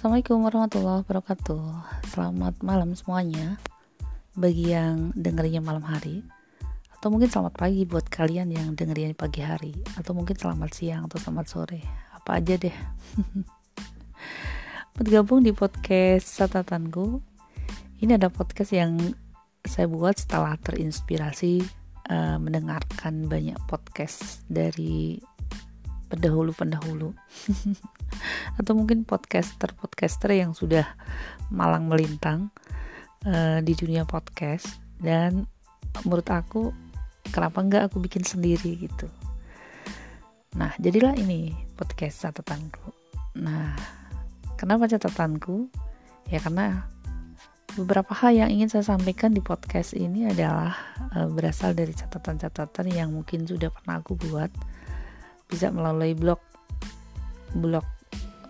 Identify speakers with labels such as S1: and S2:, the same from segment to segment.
S1: Assalamualaikum warahmatullahi wabarakatuh. Selamat malam semuanya. Bagi yang dengerinnya malam hari Atau mungkin selamat pagi buat kalian yang dengerinnya pagi hari Atau mungkin selamat siang atau selamat sore. Apa aja deh. Bergabung di podcast catatanku Ini ada podcast yang saya buat setelah terinspirasi uh, Mendengarkan banyak podcast dari pendahulu-pendahulu. Atau mungkin podcaster-podcaster yang sudah malang melintang uh, di dunia podcast. Dan menurut aku kenapa enggak aku bikin sendiri gitu. Nah jadilah ini podcast catatanku. Nah kenapa catatanku? Ya karena beberapa hal yang ingin saya sampaikan di podcast ini adalah uh, berasal dari catatan-catatan yang mungkin sudah pernah aku buat bisa melalui blog blog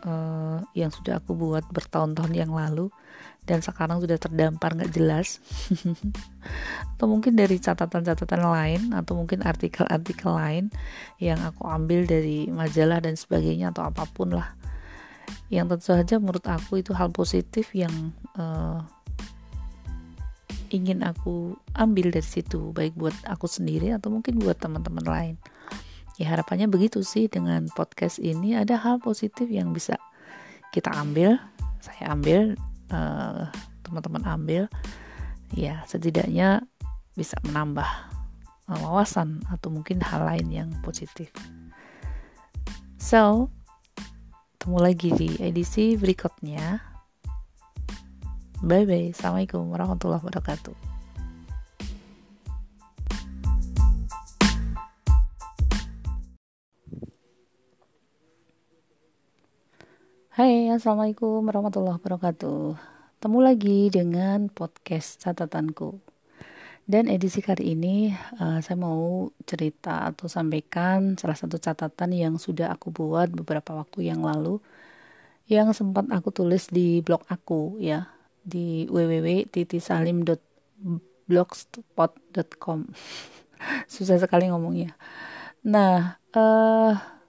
S1: uh, yang sudah aku buat bertahun-tahun yang lalu dan sekarang sudah terdampar nggak jelas. Atau mungkin dari catatan-catatan lain atau mungkin artikel-artikel lain yang aku ambil dari majalah dan sebagainya atau apa pun lah. Yang tentu saja menurut aku itu hal positif yang uh, ingin aku ambil dari situ baik buat aku sendiri atau mungkin buat teman-teman lain ya harapannya begitu sih dengan podcast ini. Ada hal positif yang bisa kita ambil saya ambil eh, teman-teman ambil. Ya setidaknya bisa menambah uh, wawasan atau mungkin hal lain yang positif. So ketemu lagi di edisi berikutnya. Bye bye assalamualaikum warahmatullahi wabarakatuh Hai, Assalamualaikum warahmatullahi wabarakatuh. Temu lagi dengan podcast catatanku. Dan edisi kali ini uh, saya mau cerita atau sampaikan salah satu catatan yang sudah aku buat beberapa waktu yang lalu Yang sempat aku tulis di blog aku ya Di www.titisalim.blogspot.com Susah sekali ngomongnya. Nah, uh,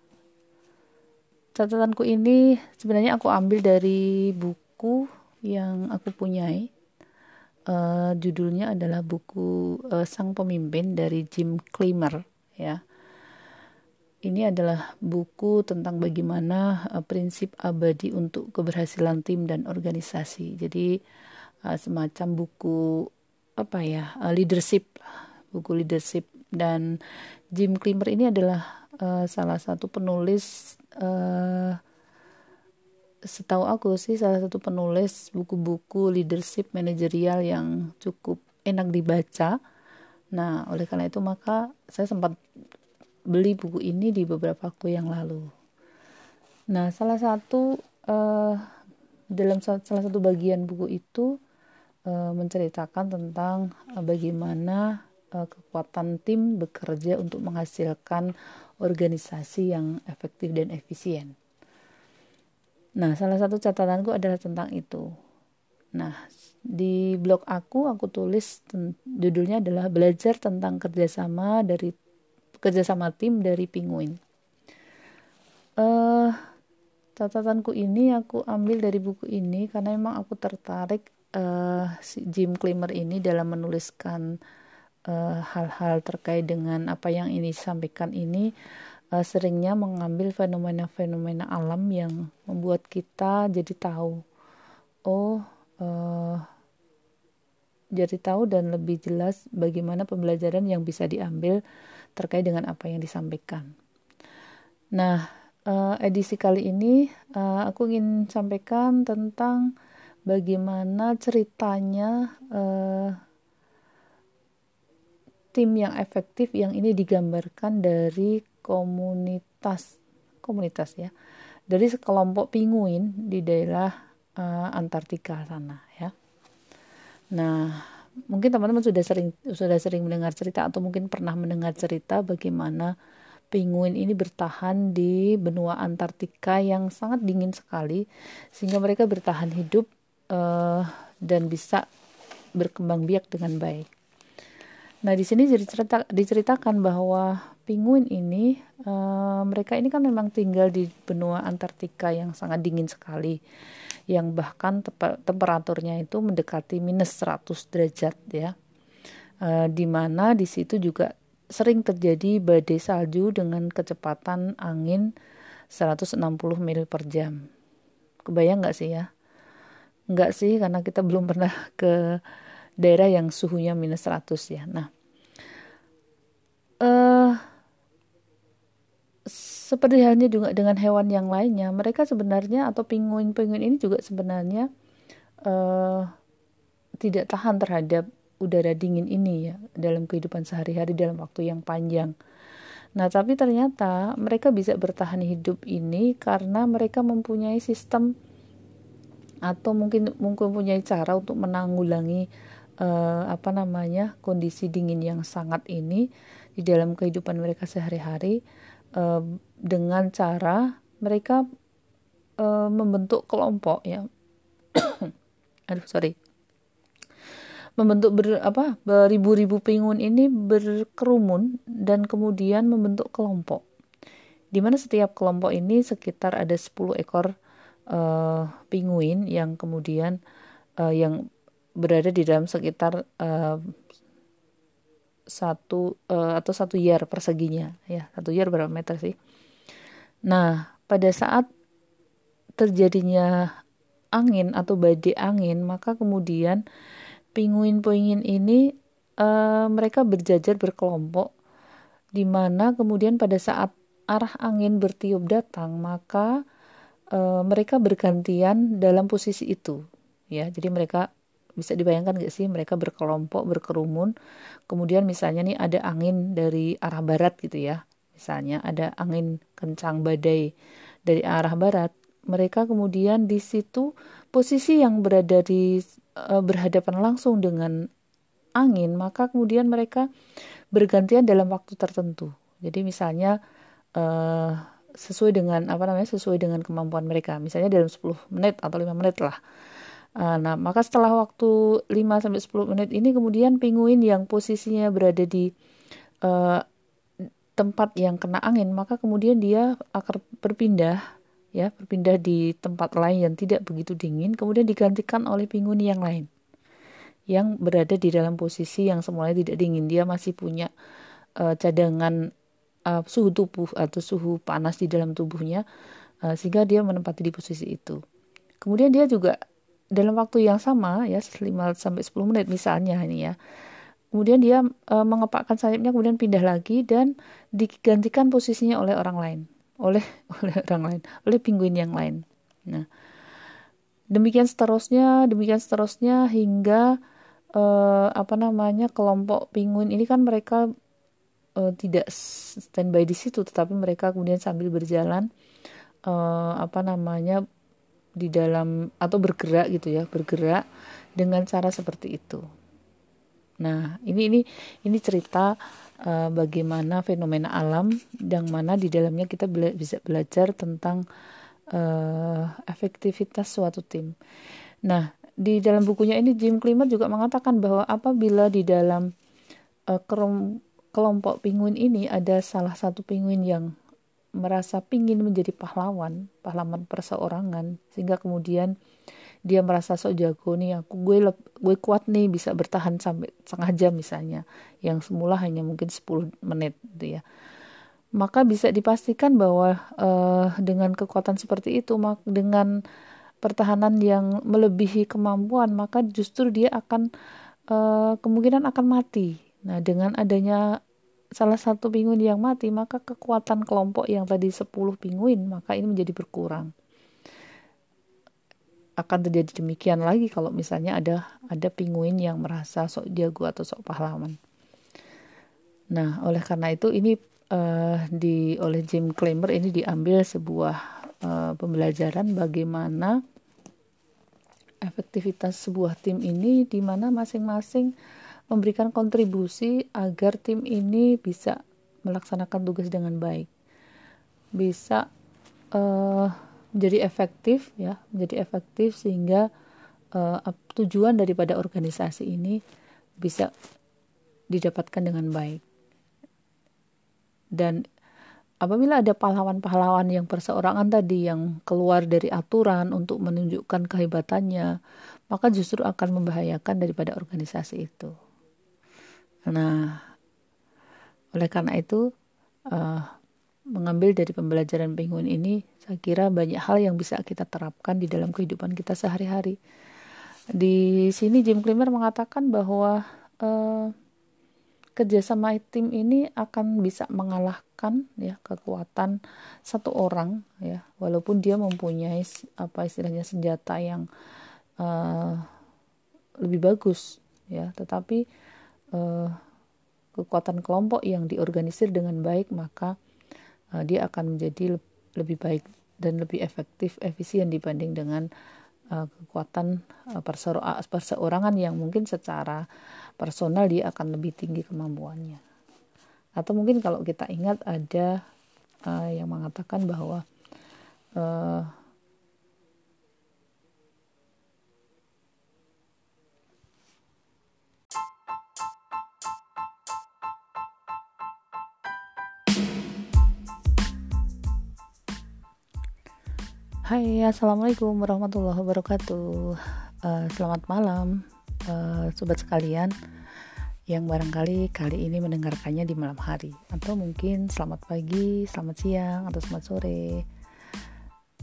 S1: catatanku ini sebenarnya aku ambil dari buku yang aku punyai. Uh, judulnya adalah buku uh, Sang Pemimpin dari Jim Clymer ya. Ini adalah buku tentang bagaimana uh, prinsip abadi untuk keberhasilan tim dan organisasi. Jadi uh, semacam buku apa ya uh, leadership buku leadership. Dan Jim Clymer ini adalah uh, salah satu penulis uh, setahu aku sih salah satu penulis buku-buku leadership manajerial yang cukup enak dibaca. Nah, oleh karena itu maka saya sempat beli buku ini di beberapa waktu yang lalu. Nah, salah satu uh, dalam salah satu bagian buku itu uh, menceritakan tentang uh, bagaimana uh, kekuatan tim bekerja untuk menghasilkan organisasi yang efektif dan efisien. Nah, salah satu catatanku adalah tentang itu. Nah, di blog aku aku tulis judulnya adalah belajar tentang kerjasama dari kerjasama tim dari Penguin. Uh, catatanku ini aku ambil dari buku ini karena memang aku tertarik uh, si Jim Clymer ini dalam menuliskan hal-hal uh, terkait dengan apa yang ini sampaikan ini uh, seringnya mengambil fenomena-fenomena alam yang membuat kita jadi tahu oh uh, jadi tahu dan lebih jelas bagaimana pembelajaran yang bisa diambil terkait dengan apa yang disampaikan. Nah, uh, edisi kali ini uh, aku ingin sampaikan tentang bagaimana ceritanya uh, tim yang efektif yang ini digambarkan dari komunitas komunitas ya dari sekelompok pinguin di daerah uh, Antartika sana ya. Nah, mungkin teman-teman sudah sering sudah sering mendengar cerita atau mungkin pernah mendengar cerita bagaimana pinguin ini bertahan di benua Antartika yang sangat dingin sekali sehingga mereka bertahan hidup uh, dan bisa berkembang biak dengan baik. Nah, di sini dicerita, diceritakan bahwa penguin ini uh, mereka ini kan memang tinggal di benua Antartika yang sangat dingin sekali. yang bahkan temperaturnya itu mendekati minus 100 derajat ya e, di mana di situ juga sering terjadi badai salju dengan kecepatan angin 160 mil per jam kebayang nggak sih ya nggak sih karena kita belum pernah ke daerah yang suhunya minus 100 ya nah uh, seperti halnya juga dengan hewan yang lainnya, mereka sebenarnya atau penguin-penguin ini juga sebenarnya uh, tidak tahan terhadap udara dingin ini ya dalam kehidupan sehari-hari dalam waktu yang panjang. Nah, tapi ternyata mereka bisa bertahan hidup ini karena mereka mempunyai sistem atau mungkin mungkin mempunyai cara untuk menanggulangi uh, apa namanya kondisi dingin yang sangat ini di dalam kehidupan mereka sehari-hari uh, dengan cara mereka uh, membentuk kelompok ya. Aduh sorry. Membentuk ber, apa beribu-ribu penguin ini berkerumun dan kemudian membentuk kelompok. Di mana setiap kelompok ini sekitar ada 10 ekor uh, penguin yang kemudian uh, yang berada di dalam sekitar uh, satu uh, atau satu yard perseginya ya satu yard berapa meter sih Nah, pada saat terjadinya angin atau badai angin, maka kemudian pinguin-pinguin ini uh, mereka berjajar berkelompok di mana kemudian pada saat arah angin bertiup datang, maka uh, mereka bergantian dalam posisi itu. Ya, jadi mereka bisa dibayangkan gak sih mereka berkelompok berkerumun kemudian misalnya nih ada angin dari arah barat gitu ya misalnya ada angin kencang badai dari arah barat, mereka kemudian di situ posisi yang berada di e, berhadapan langsung dengan angin, maka kemudian mereka bergantian dalam waktu tertentu. Jadi misalnya e, sesuai dengan apa namanya sesuai dengan kemampuan mereka. Misalnya dalam 10 menit atau 5 menit lah. E, nah, maka setelah waktu 5 sampai 10 menit ini kemudian pinguin yang posisinya berada di uh, tempat yang kena angin maka kemudian dia akan berpindah ya berpindah di tempat lain yang tidak begitu dingin kemudian digantikan oleh pinguin yang lain yang berada di dalam posisi yang semulanya tidak dingin. Dia masih punya uh, cadangan uh, suhu tubuh atau suhu panas di dalam tubuhnya uh, sehingga dia menempati di posisi itu. Kemudian dia juga dalam waktu yang sama ya 5 sampai 10 menit misalnya ini ya. Kemudian dia e, mengepakkan sayapnya kemudian pindah lagi dan digantikan posisinya oleh orang lain. Oleh oleh orang lain. Oleh pinguin yang lain. Nah demikian seterusnya demikian seterusnya hingga e, apa namanya kelompok pinguin ini kan mereka e, tidak standby di situ tetapi mereka kemudian sambil berjalan e, apa namanya di dalam atau bergerak gitu ya bergerak dengan cara seperti itu Nah, ini ini ini cerita uh, bagaimana fenomena alam yang mana di dalamnya kita bela bisa belajar tentang uh, efektivitas suatu tim. Nah, di dalam bukunya ini Jim Clymer juga mengatakan bahwa apabila di dalam uh, kelompok penguin ini ada salah satu penguin yang merasa pingin menjadi pahlawan, pahlawan perseorangan, sehingga kemudian dia merasa sok jago nih aku gue gue kuat nih bisa bertahan sampai setengah jam misalnya yang semula hanya mungkin 10 menit gitu ya. Maka bisa dipastikan bahwa uh, dengan kekuatan seperti itu mak dengan pertahanan yang melebihi kemampuan maka justru dia akan uh, kemungkinan akan mati. Nah dengan adanya salah satu pinguin yang mati maka kekuatan kelompok yang tadi 10 pinguin maka ini menjadi berkurang akan terjadi demikian lagi kalau misalnya ada ada pinguin yang merasa sok jago atau sok pahlawan. Nah, oleh karena itu ini uh, di oleh Jim Clymer ini diambil sebuah uh, pembelajaran bagaimana efektivitas sebuah tim ini di mana masing-masing memberikan kontribusi agar tim ini bisa melaksanakan tugas dengan baik. Bisa uh, menjadi efektif ya menjadi efektif sehingga uh, tujuan daripada organisasi ini bisa didapatkan dengan baik dan apabila ada pahlawan-pahlawan yang perseorangan tadi yang keluar dari aturan untuk menunjukkan kehebatannya, maka justru akan membahayakan daripada organisasi itu. Nah, oleh karena itu, uh, mengambil dari pembelajaran penguin ini, saya kira banyak hal yang bisa kita terapkan di dalam kehidupan kita sehari-hari. Di sini Jim Clymer mengatakan bahwa uh, kerjasama tim ini akan bisa mengalahkan ya kekuatan satu orang ya walaupun dia mempunyai apa istilahnya senjata yang uh, lebih bagus ya tetapi uh, kekuatan kelompok yang diorganisir dengan baik maka uh, dia akan menjadi le lebih baik dan lebih efektif efisien dibanding dengan uh, kekuatan uh, perseorangan yang mungkin secara personal dia akan lebih tinggi kemampuannya. Atau mungkin kalau kita ingat ada uh, yang mengatakan bahwa uh, Hai, assalamualaikum warahmatullahi wabarakatuh. Uh, selamat malam, uh, sobat sekalian yang barangkali kali ini mendengarkannya di malam hari, atau mungkin selamat pagi, selamat siang, atau selamat sore.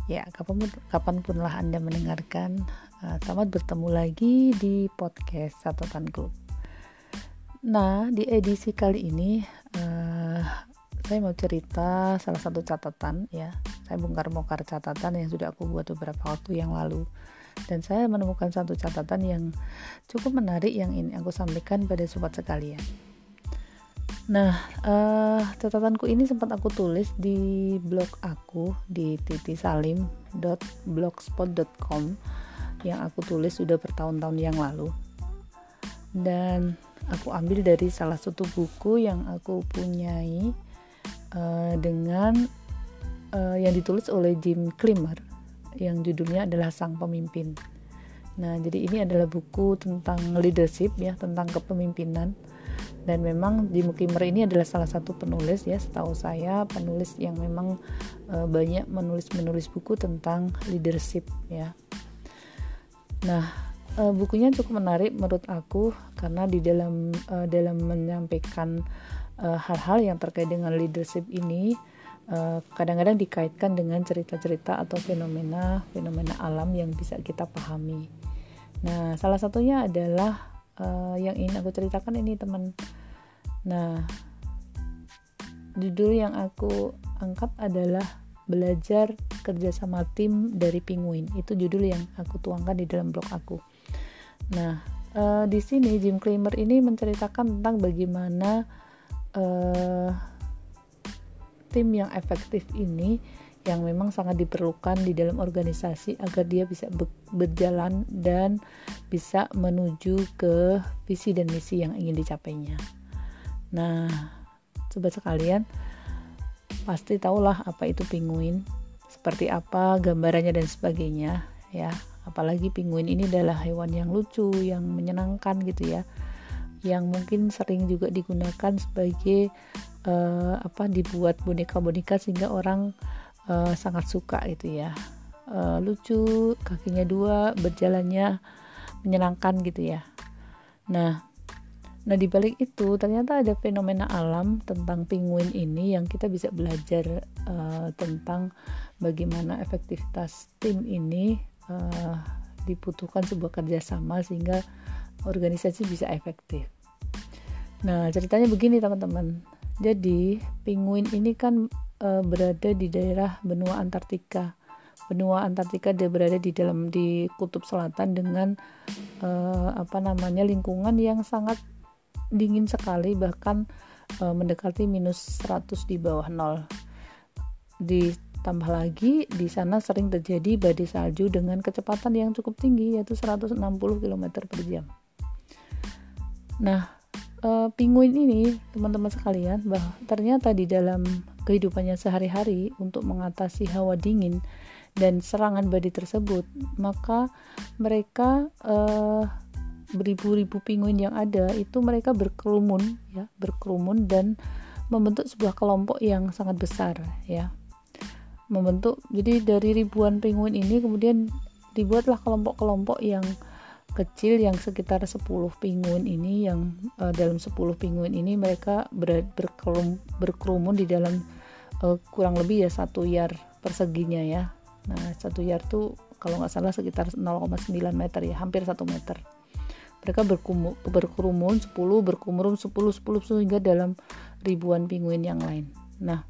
S1: Ya, kapan pun, lah Anda mendengarkan, uh, selamat bertemu lagi di podcast Catatanku. Nah, di edisi kali ini uh, saya mau cerita salah satu catatan ya. Saya bongkar-bongkar catatan yang sudah aku buat beberapa waktu yang lalu. Dan saya menemukan satu catatan yang cukup menarik yang ini aku sampaikan pada sobat sekalian. Nah uh, catatanku ini sempat aku tulis di blog aku di titisalim.blogspot.com yang aku tulis sudah bertahun-tahun yang lalu. Dan aku ambil dari salah satu buku yang aku punyai uh, dengan uh, yang ditulis oleh Jim Clymer yang judulnya adalah Sang Pemimpin. Nah, jadi ini adalah buku tentang leadership ya, tentang kepemimpinan. Dan memang Jim Clymer ini adalah salah satu penulis ya, setahu saya penulis yang memang uh, banyak menulis-menulis buku tentang leadership ya. Nah, bukunya cukup menarik menurut aku karena di dalam dalam menyampaikan Eh, hal-hal uh, yang terkait dengan leadership ini eh, kadang-kadang dikaitkan dengan cerita-cerita atau fenomena-fenomena alam yang bisa kita pahami. Nah, salah satunya adalah uh, yang ingin aku ceritakan ini teman. Nah, judul yang aku angkat adalah belajar kerjasama tim dari penguin. Itu judul yang aku tuangkan di dalam blog aku. Nah, uh, di sini Jim Clymer ini menceritakan tentang bagaimana uh, tim yang efektif ini yang memang sangat diperlukan di dalam organisasi agar dia bisa berjalan dan bisa menuju ke visi dan misi yang ingin dicapainya. Nah, sobat sekalian, pasti tahulah apa itu penguin, seperti apa gambarannya dan sebagainya, ya. Apalagi penguin ini adalah hewan yang lucu, yang menyenangkan gitu ya yang mungkin sering juga digunakan sebagai uh, apa dibuat boneka-boneka sehingga orang uh, sangat suka gitu ya. Uh, lucu kakinya dua berjalannya menyenangkan gitu ya. Nah nah di balik itu ternyata ada fenomena alam tentang penguin ini yang kita bisa belajar uh, tentang bagaimana efektivitas tim ini uh, dibutuhkan sebuah kerjasama sehingga organisasi bisa efektif. Nah, ceritanya begini teman-teman. Jadi, penguin ini kan e, berada di daerah benua Antartika. Benua Antartika dia berada di dalam di kutub selatan dengan e, apa namanya lingkungan yang sangat dingin sekali bahkan e, mendekati minus 100 di bawah nol. Ditambah lagi di sana sering terjadi badai salju dengan kecepatan yang cukup tinggi yaitu 160 km per jam. Nah, uh, penguin ini, teman-teman sekalian, bahwa ternyata di dalam kehidupannya sehari-hari untuk mengatasi hawa dingin dan serangan badai tersebut, maka mereka uh, beribu-ribu penguin yang ada itu mereka berkerumun ya, berkerumun dan membentuk sebuah kelompok yang sangat besar ya. Membentuk jadi dari ribuan penguin ini kemudian dibuatlah kelompok-kelompok yang kecil yang sekitar 10 penguin ini yang uh, dalam 10 penguin ini mereka ber, berkerum, berkerumun di dalam uh, kurang lebih ya satu yard perseginya ya. Nah satu yard tuh kalau nggak salah sekitar 0,9 meter ya hampir satu meter. Mereka berkumu, berkerumun 10 berkerumun 10 10 10 hingga dalam ribuan penguin yang lain. Nah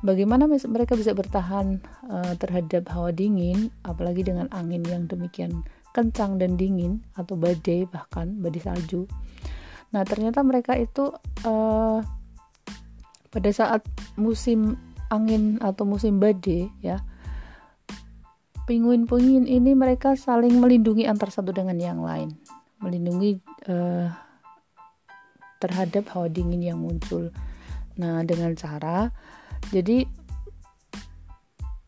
S1: bagaimana mereka bisa bertahan uh, terhadap hawa dingin apalagi dengan angin yang demikian kencang dan dingin atau badai bahkan badai salju. Nah ternyata mereka itu uh, pada saat musim angin atau musim badai ya penguin-penguin ini mereka saling melindungi antar satu dengan yang lain. Melindungi uh, terhadap hawa dingin yang muncul. Nah dengan cara jadi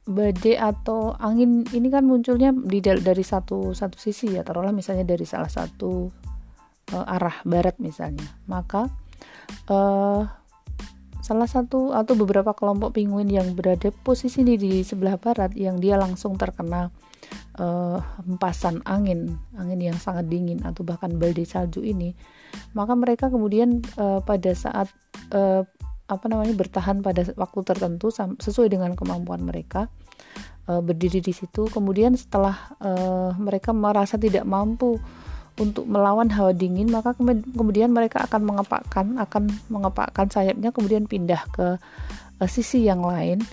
S1: badai atau angin ini kan munculnya di dari satu satu sisi ya. Taruhlah misalnya dari salah satu uh, arah barat misalnya. Maka uh, salah satu atau beberapa kelompok penguin yang berada posisi di, di sebelah barat yang dia langsung terkena uh, hempasan angin angin yang sangat dingin atau bahkan badai salju ini maka mereka kemudian uh, pada saat uh, apa namanya bertahan pada waktu tertentu sesuai dengan kemampuan mereka uh, berdiri di situ. Kemudian setelah uh, mereka merasa tidak mampu untuk melawan hawa dingin maka kemudian mereka akan mengepakkan akan mengepakkan sayapnya kemudian pindah ke uh, sisi yang lain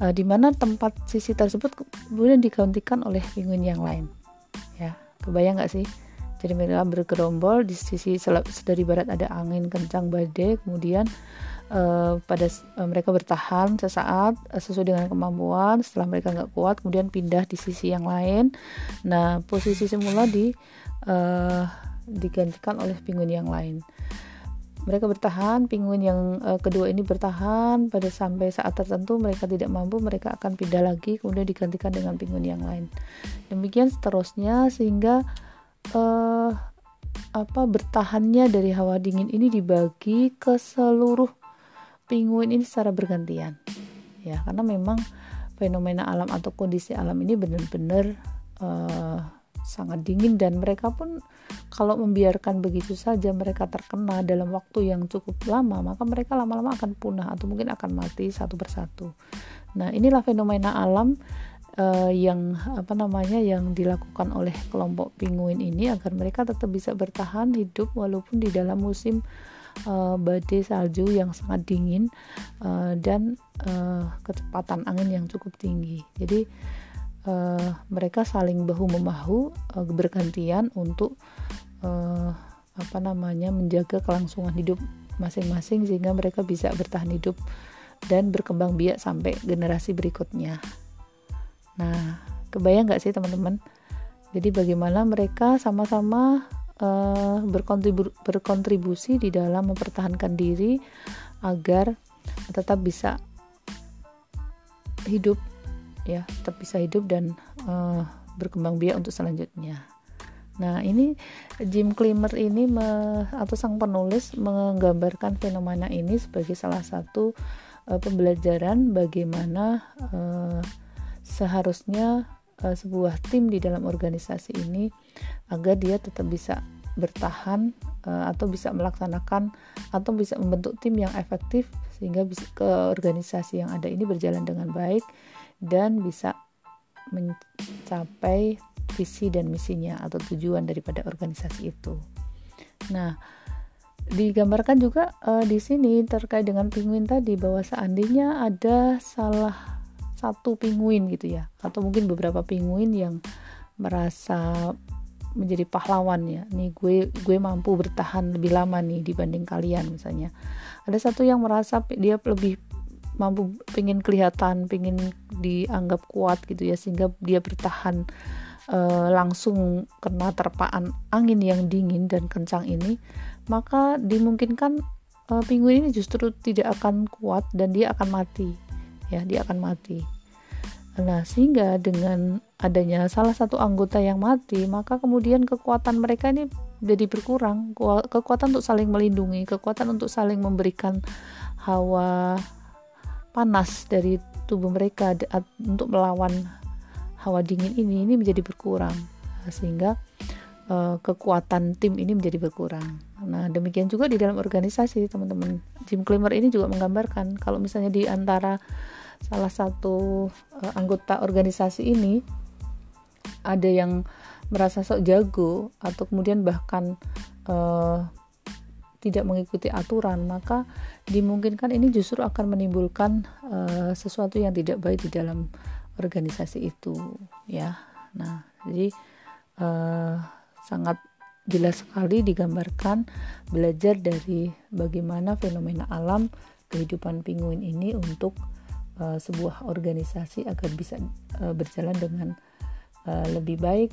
S1: uh, di mana tempat sisi tersebut kemudian digantikan oleh penguin yang lain. Ya kebayang nggak sih? Jadi mereka bergerombol di sisi dari barat ada angin kencang badai kemudian uh, pada uh, mereka bertahan sesaat uh, sesuai dengan kemampuan setelah mereka nggak kuat kemudian pindah di sisi yang lain. Nah posisi semula di uh, digantikan oleh penguin yang lain. Mereka bertahan penguin yang uh, kedua ini bertahan. Pada sampai saat tertentu mereka tidak mampu mereka akan pindah lagi kemudian digantikan dengan penguin yang lain. Demikian seterusnya sehingga uh, apa bertahannya dari hawa dingin ini dibagi ke seluruh penguin ini secara bergantian ya karena memang fenomena alam atau kondisi alam ini benar-benar uh, sangat dingin dan mereka pun kalau membiarkan begitu saja mereka terkena dalam waktu yang cukup lama maka mereka lama-lama akan punah atau mungkin akan mati satu persatu. Nah inilah fenomena alam uh, yang apa namanya yang dilakukan oleh kelompok penguin ini agar mereka tetap bisa bertahan hidup walaupun di dalam musim uh, badai salju yang sangat dingin uh, dan uh, kecepatan angin yang cukup tinggi. Jadi uh, mereka saling bahu membahu uh, bergantian untuk uh, apa namanya menjaga kelangsungan hidup masing-masing sehingga mereka bisa bertahan hidup dan berkembang biak sampai generasi berikutnya. Nah, kebayang nggak sih teman-teman? Jadi bagaimana mereka sama-sama uh, berkontribu berkontribusi di dalam mempertahankan diri agar tetap bisa hidup ya tetap bisa hidup dan uh, berkembang biak untuk selanjutnya. Nah, ini Jim Climmer ini me, atau sang penulis menggambarkan fenomena ini sebagai salah satu uh, pembelajaran bagaimana uh, seharusnya uh, sebuah tim di dalam organisasi ini agar dia tetap bisa bertahan uh, atau bisa melaksanakan atau bisa membentuk tim yang efektif sehingga bisa ke organisasi yang ada ini berjalan dengan baik dan bisa mencapai visi dan misinya atau tujuan daripada organisasi itu. Nah, digambarkan juga uh, di sini terkait dengan penguin tadi bahwa seandainya ada salah satu penguin gitu ya. Atau mungkin beberapa penguin yang merasa menjadi pahlawan ya. Nih gue gue mampu bertahan lebih lama nih dibanding kalian misalnya. Ada satu yang merasa dia lebih mampu pengen kelihatan pengen dianggap kuat gitu ya sehingga dia bertahan uh, langsung kena terpaan angin yang dingin dan kencang ini maka dimungkinkan uh, penguin ini justru tidak akan kuat dan dia akan mati ya dia akan mati Nah, sehingga dengan adanya salah satu anggota yang mati, maka kemudian kekuatan mereka ini jadi berkurang. Kekuatan untuk saling melindungi, kekuatan untuk saling memberikan hawa panas dari tubuh mereka untuk melawan hawa dingin ini ini menjadi berkurang sehingga uh, kekuatan tim ini menjadi berkurang. Nah, demikian juga di dalam organisasi, teman-teman. Jim Climber ini juga menggambarkan kalau misalnya di antara salah satu uh, anggota organisasi ini ada yang merasa sok jago atau kemudian bahkan uh, tidak mengikuti aturan, maka dimungkinkan ini justru akan menimbulkan uh, sesuatu yang tidak baik di dalam organisasi itu, ya. Nah, jadi uh, sangat jelas sekali digambarkan belajar dari bagaimana fenomena alam kehidupan penguin ini untuk uh, sebuah organisasi agar bisa uh, berjalan dengan uh, lebih baik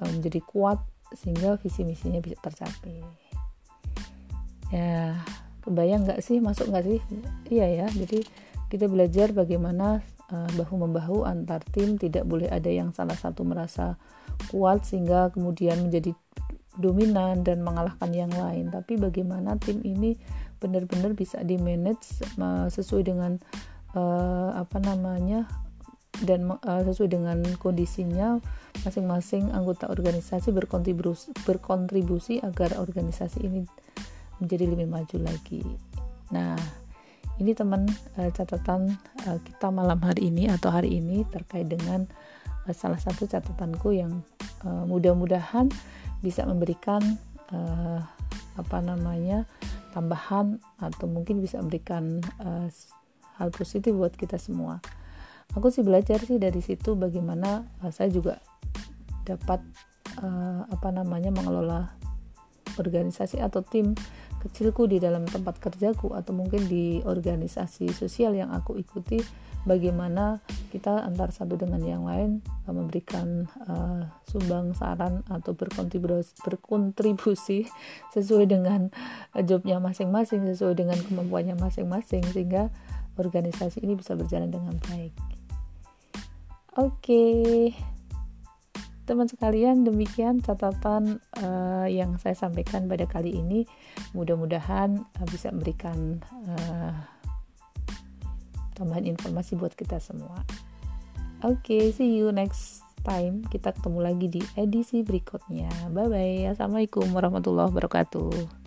S1: uh, menjadi kuat sehingga visi misinya bisa tercapai. Ya kebayang nggak sih? Masuk nggak sih? Iya ya jadi kita belajar bagaimana uh, bahu membahu antar tim tidak boleh ada yang salah satu merasa kuat sehingga kemudian menjadi dominan dan mengalahkan yang lain. Tapi bagaimana tim ini benar-benar bisa di manage sesuai dengan uh, apa namanya dan uh, sesuai dengan kondisinya masing-masing anggota organisasi berkontribusi berkontribusi agar organisasi ini menjadi lebih maju lagi. Nah, ini teman uh, catatan uh, kita malam hari ini atau hari ini terkait dengan uh, salah satu catatanku yang uh, mudah-mudahan bisa memberikan uh, apa namanya tambahan atau mungkin bisa memberikan uh, hal positif buat kita semua. Aku sih belajar sih dari situ bagaimana uh, saya juga dapat uh, apa namanya mengelola organisasi atau tim kecilku di dalam tempat kerjaku atau mungkin di organisasi sosial yang aku ikuti bagaimana kita antar satu dengan yang lain uh, memberikan uh, sumbang saran atau berkontribusi, berkontribusi sesuai dengan jobnya masing-masing sesuai dengan kemampuannya masing-masing sehingga organisasi ini bisa berjalan dengan baik. Oke. Teman sekalian demikian catatan uh, yang saya sampaikan pada kali ini. Mudah-mudahan uh, bisa memberikan uh, tambahan informasi buat kita semua. Oke okay, see you next time. Kita ketemu lagi di edisi berikutnya. Bye bye assalamualaikum warahmatullahi wabarakatuh